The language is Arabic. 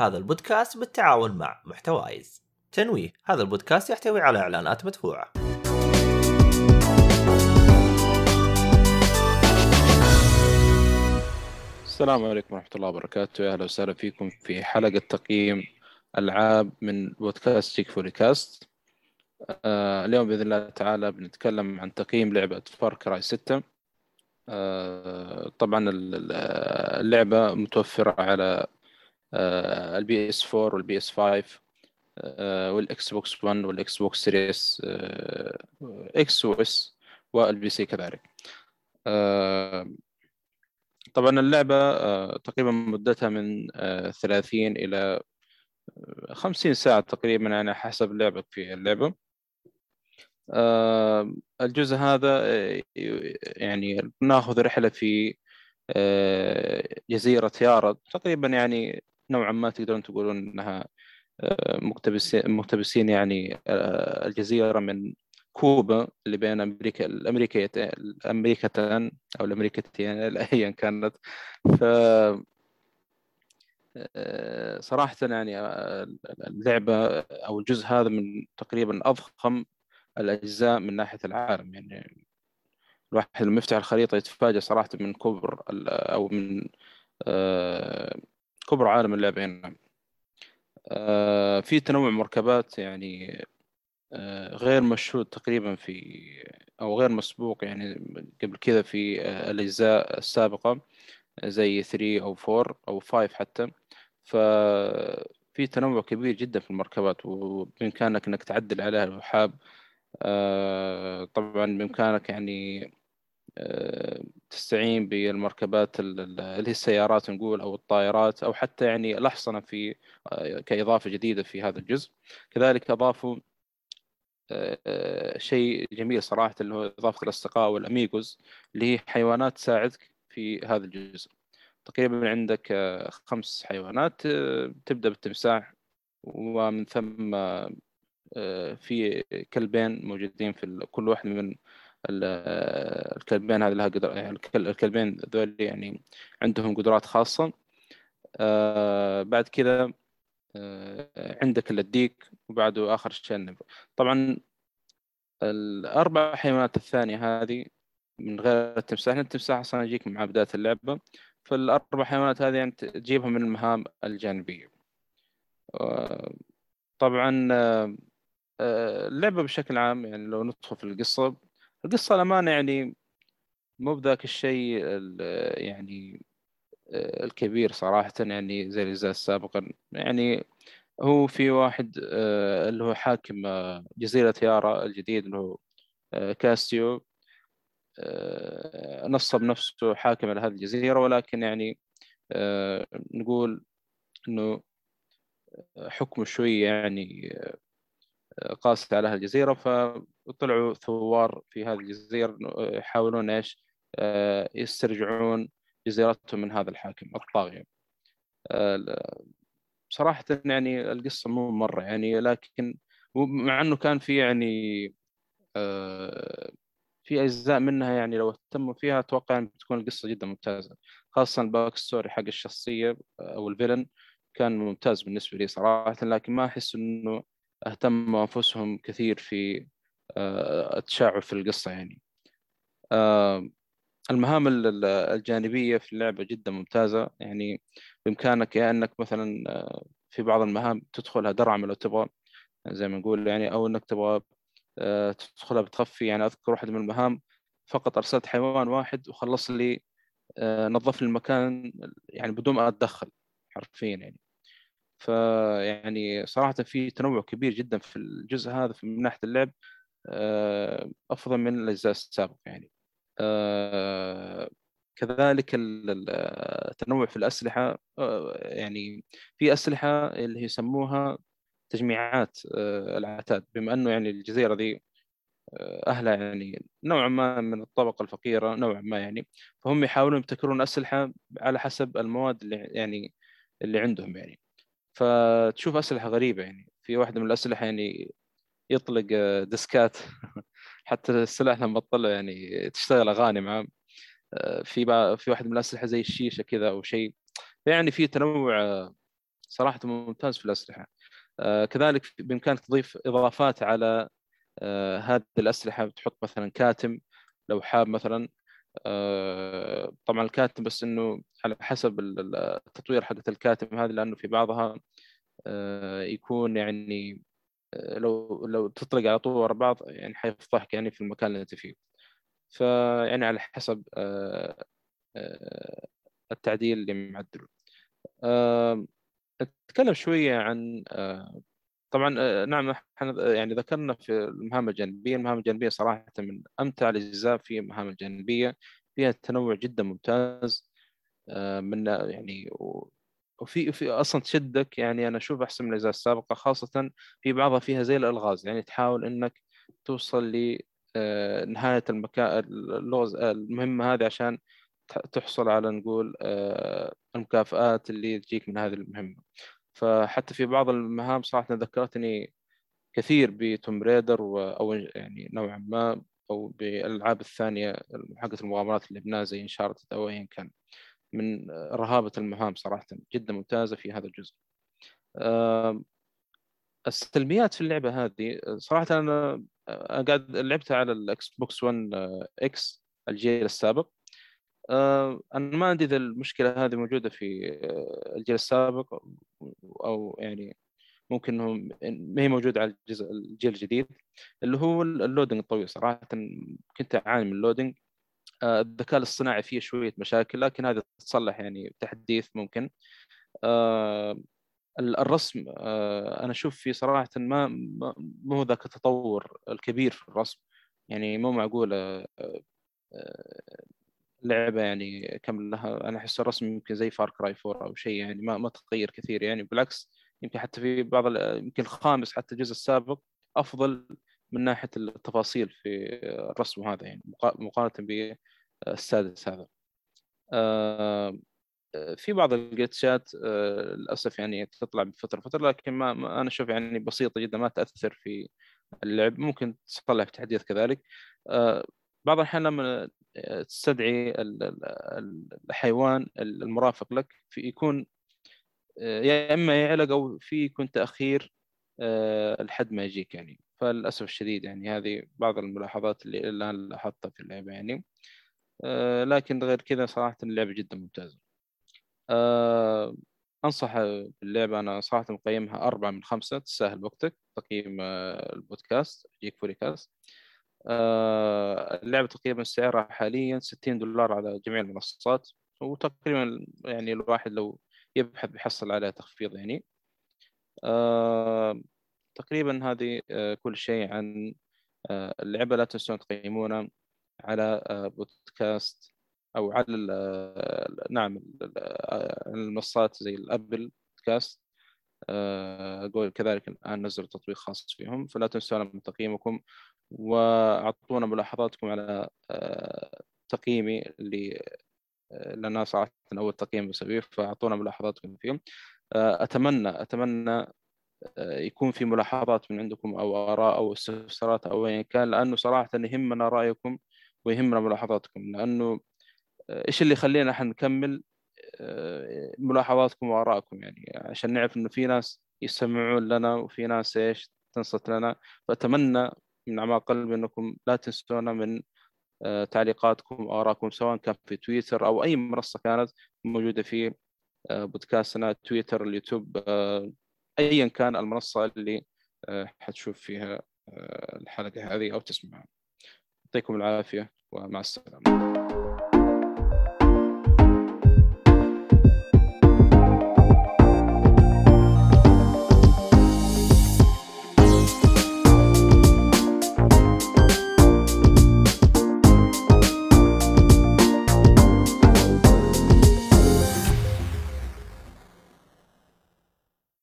هذا البودكاست بالتعاون مع محتوايز. تنويه هذا البودكاست يحتوي على إعلانات مدفوعة. السلام عليكم ورحمة الله وبركاته. أهلا وسهلا فيكم في حلقة تقييم ألعاب من بودكاست تيك فولي كاست آه اليوم بإذن الله تعالى بنتكلم عن تقييم لعبة Far Cry 6 آه طبعا اللعبة متوفرة على ال PS 4 وال PS 5 آه وال Xbox 1 وال Xbox Series آه X و وال PC كذلك. آه طبعا اللعبة آه تقريبا مدتها من آه 30 إلى 50 ساعة تقريبا يعني حسب لعبك في اللعبة. آه الجزء هذا يعني ناخذ رحلة في جزيرة يارا تقريبا يعني نوعا ما تقدرون تقولون إنها مقتبسين مقتبسين يعني الجزيرة من كوبا اللي بين أمريكا الامريكيتين الأمريكتان أو الأمريكتين ايا كانت. ف صراحة يعني اللعبة أو الجزء هذا من تقريبا أضخم الأجزاء من ناحية العالم. يعني الواحد لما يفتح الخريطة يتفاجأ صراحة من كبر أو من كبر عالم اللعبة هنا. في تنوع مركبات يعني غير مشهود تقريبا في أو غير مسبوق يعني قبل كذا في الأجزاء السابقة زي 3 أو 4 أو 5 حتى. ففي تنوع كبير جدا في المركبات وبإمكانك إنك تعدل عليها لو حاب طبعا بإمكانك يعني تستعين بالمركبات اللي هي السيارات نقول أو الطائرات أو حتى يعني الاحصنه في كإضافة جديدة في هذا الجزء. كذلك أضافوا شيء جميل صراحة اللي هو إضافة الأصدقاء والأميجوز اللي هي حيوانات تساعدك في هذا الجزء. تقريبا عندك خمس حيوانات تبدأ بالتمساح ومن ثم في كلبين موجودين في كل واحد من الكلبين هذه لها قدر يعني الكلبين ذول يعني عندهم قدرات خاصة. بعد كذا عندك الديك وبعده آخر شيء النمر طبعا الأربع حيوانات الثانية هذه من غير التمساح التمساح أصلا يجيك مع بداية اللعبة. فالأربع حيوانات هذه يعني تجيبها من المهام الجانبية. طبعا اللعبة بشكل عام يعني لو ندخل في القصة القصة الأمانة يعني مو بذاك الشيء يعني الكبير صراحة يعني زي الأجزاء السابقة يعني هو في واحد اللي هو حاكم جزيرة يارا الجديد اللي هو كاستيو نصب نفسه حاكم على هذه الجزيرة. ولكن يعني نقول إنه حكمه شوية يعني قاسي على الجزيرة. فطلعوا ثوار في هذه الجزيرة يحاولون إيش يسترجعون جزيرتهم من هذا الحاكم الطاغية. صراحة يعني القصة مو مرة يعني لكن مع إنه كان في يعني في أجزاء منها يعني لو اهتموا فيها أتوقع ان بتكون القصة جدا ممتازة. خاصة ال backstory حق الشخصية أو ال villain كان ممتاز بالنسبة لي صراحة لكن ما أحس إنه اهتموا أنفسهم كثير في التشعب في القصة يعني. المهام الجانبية في اللعبة جدا ممتازة. يعني بإمكانك يا أنك مثلا في بعض المهام تدخلها درعم لو تبغى زي ما نقول يعني أو أنك تبغى تدخلها بتخفي. يعني أذكر واحدة من المهام فقط أرسلت حيوان واحد وخلص لي نظف لي المكان يعني بدون ما أتدخل حرفيا يعني. فيعني صراحة في تنوع كبير جدا في الجزء هذا من ناحية اللعب. أفضل من الأجزاء السابقة يعني. كذلك التنوع في الأسلحة يعني في أسلحة اللي يسموها تجميعات العتاد بما أنه يعني الجزيرة ذي أهلها يعني نوعا ما من الطبقة الفقيرة نوعا ما يعني. فهم يحاولون يبتكرون أسلحة على حسب المواد اللي يعني اللي عندهم يعني. فتشوف أسلحة غريبة يعني. في واحدة من الأسلحة يعني يطلق ديسكات. حتى السلاح لما تطلع يعني تشتغل أغاني معاه. في في واحد من الأسلحة زي الشيشة كذا أو شيء. يعني في تنوع صراحة ممتاز في الأسلحة. آه، كذلك بإمكانك تضيف إضافات على آه، هذه الأسلحة. تحط مثلا كاتم لو حاب مثلا. آه، طبعا الكاتم بس إنه على حسب التطوير حقت الكاتم هذه لأنه في بعضها يكون يعني لو لو تطلق على طول ورا بعض يعني حيفضحك يعني في المكان اللي أنت فيه. فيعني على حسب التعديل اللي معدله. نتكلم شوية عن طبعا نعم إحنا يعني ذكرنا في المهام الجانبية، المهام الجانبية صراحة من أمتع الأجزاء في المهام الجانبية. فيها تنوع جدا ممتاز من يعني وفي في أصلا تشدك يعني أنا أشوف أحسن من الاجزاء السابقة خاصة في بعضها فيها زي الألغاز يعني تحاول إنك توصل لنهايه المكان اللغز المهمة هذه عشان تحصل على نقول آه، المكافآت اللي تجيك من هذه المهمة. فحتى في بعض المهام صراحة ذكرتني كثير ب Tomb Raider أو يعني نوعا ما أو بالألعاب الثانية حقت المغامرات اللي بناها زي Uncharted أو أيا كان. من رهابة المهام صراحة جدا ممتازة في هذا الجزء. السلبيات في اللعبة هذه صراحة أنا قاعد لعبتها على ال Xbox 1 X الجيل السابق. آه، أنا ما عندي اذا المشكلة هذه موجودة في آه، الجيل السابق أو يعني ممكن إنهم ما هي موجودة على الجيل الجديد اللي هو ال loading الطويل صراحة. كنت أعاني من ال loading آه، الذكاء الاصطناعي فيه شوية مشاكل لكن هذا تتصلح يعني بتحديث ممكن. الرسم أنا أشوف فيه صراحة ما هو ذاك التطور الكبير في الرسم. يعني مو معقولة لعبة يعني كم لها أنا أحس الرسم يمكن زي فار كراي 4 أو شيء يعني ما ما تغير كثير يعني. بالعكس يمكن حتى في بعض يمكن الخامس حتى الجزء السابق أفضل من ناحية التفاصيل في الرسم هذا يعني مقارنة بالسادس هذا. آه، في بعض الجلتشات آه، للأسف يعني تطلع بفترة فتره لكن ما, أنا أشوف يعني بسيطة جدا ما تأثر في اللعب. ممكن تصلح بتحديث كذلك. آه، بعض الأحيان لما تستدعي الحيوان المرافق لك في يكون آه، يا إما يعلق أو في يكون تأخير آه، لحد ما يجيك يعني. فللأسف الشديد يعني هذه بعض الملاحظات اللي الآن لاحظتها في اللعبه يعني. آه، لكن غير كذا صراحة اللعبه جدا ممتازه أنصح باللعبه أنا صراحة مقيمها أربعة من خمسة تستاهل وقتك تقييم البودكاست جيك فوريكاست آه، اللعبة تقريبا سعرها حاليا 60 دولار على جميع المنصات وتقريبا يعني الواحد لو يبحث بيحصل عليها تخفيض يعني. آه، تقريبا هذه آه، كل شيء عن اللعبة لا تنسون تقيمونا على بودكاست أو على نعم المنصات زي الأبل بودكاست. أقول كذلك الآن نزل تطبيق خاص فيهم فلا تنسونا من تقييمكم وأعطونا ملاحظاتكم على آه، تقييمي اللي آه، لنا صراحة أول تقييم بسويه فأعطونا ملاحظاتكم فيه آه، أتمنى أتمنى يكون في ملاحظات من عندكم أو آراء أو استفسارات أو ايا كان لأنه صراحة يهمنا رأيكم ويهمنا ملاحظاتكم. لأنه إيش اللي يخلينا إحنا نكمل ملاحظاتكم وآرائكم؟ يعني عشان نعرف إنه في ناس يستمعون لنا وفي ناس إيش تنصت لنا. فأتمنى من أعماق قلبي إنكم لا تنسونا من آه، تعليقاتكم وآرائكم سواء كان في تويتر أو أي منصة كانت موجودة في آه، بودكاستنا تويتر اليوتيوب آه، ايا كان المنصة اللي حتشوف فيها الحلقة هذه أو تسمعها. يعطيكم العافية ومع السلامة.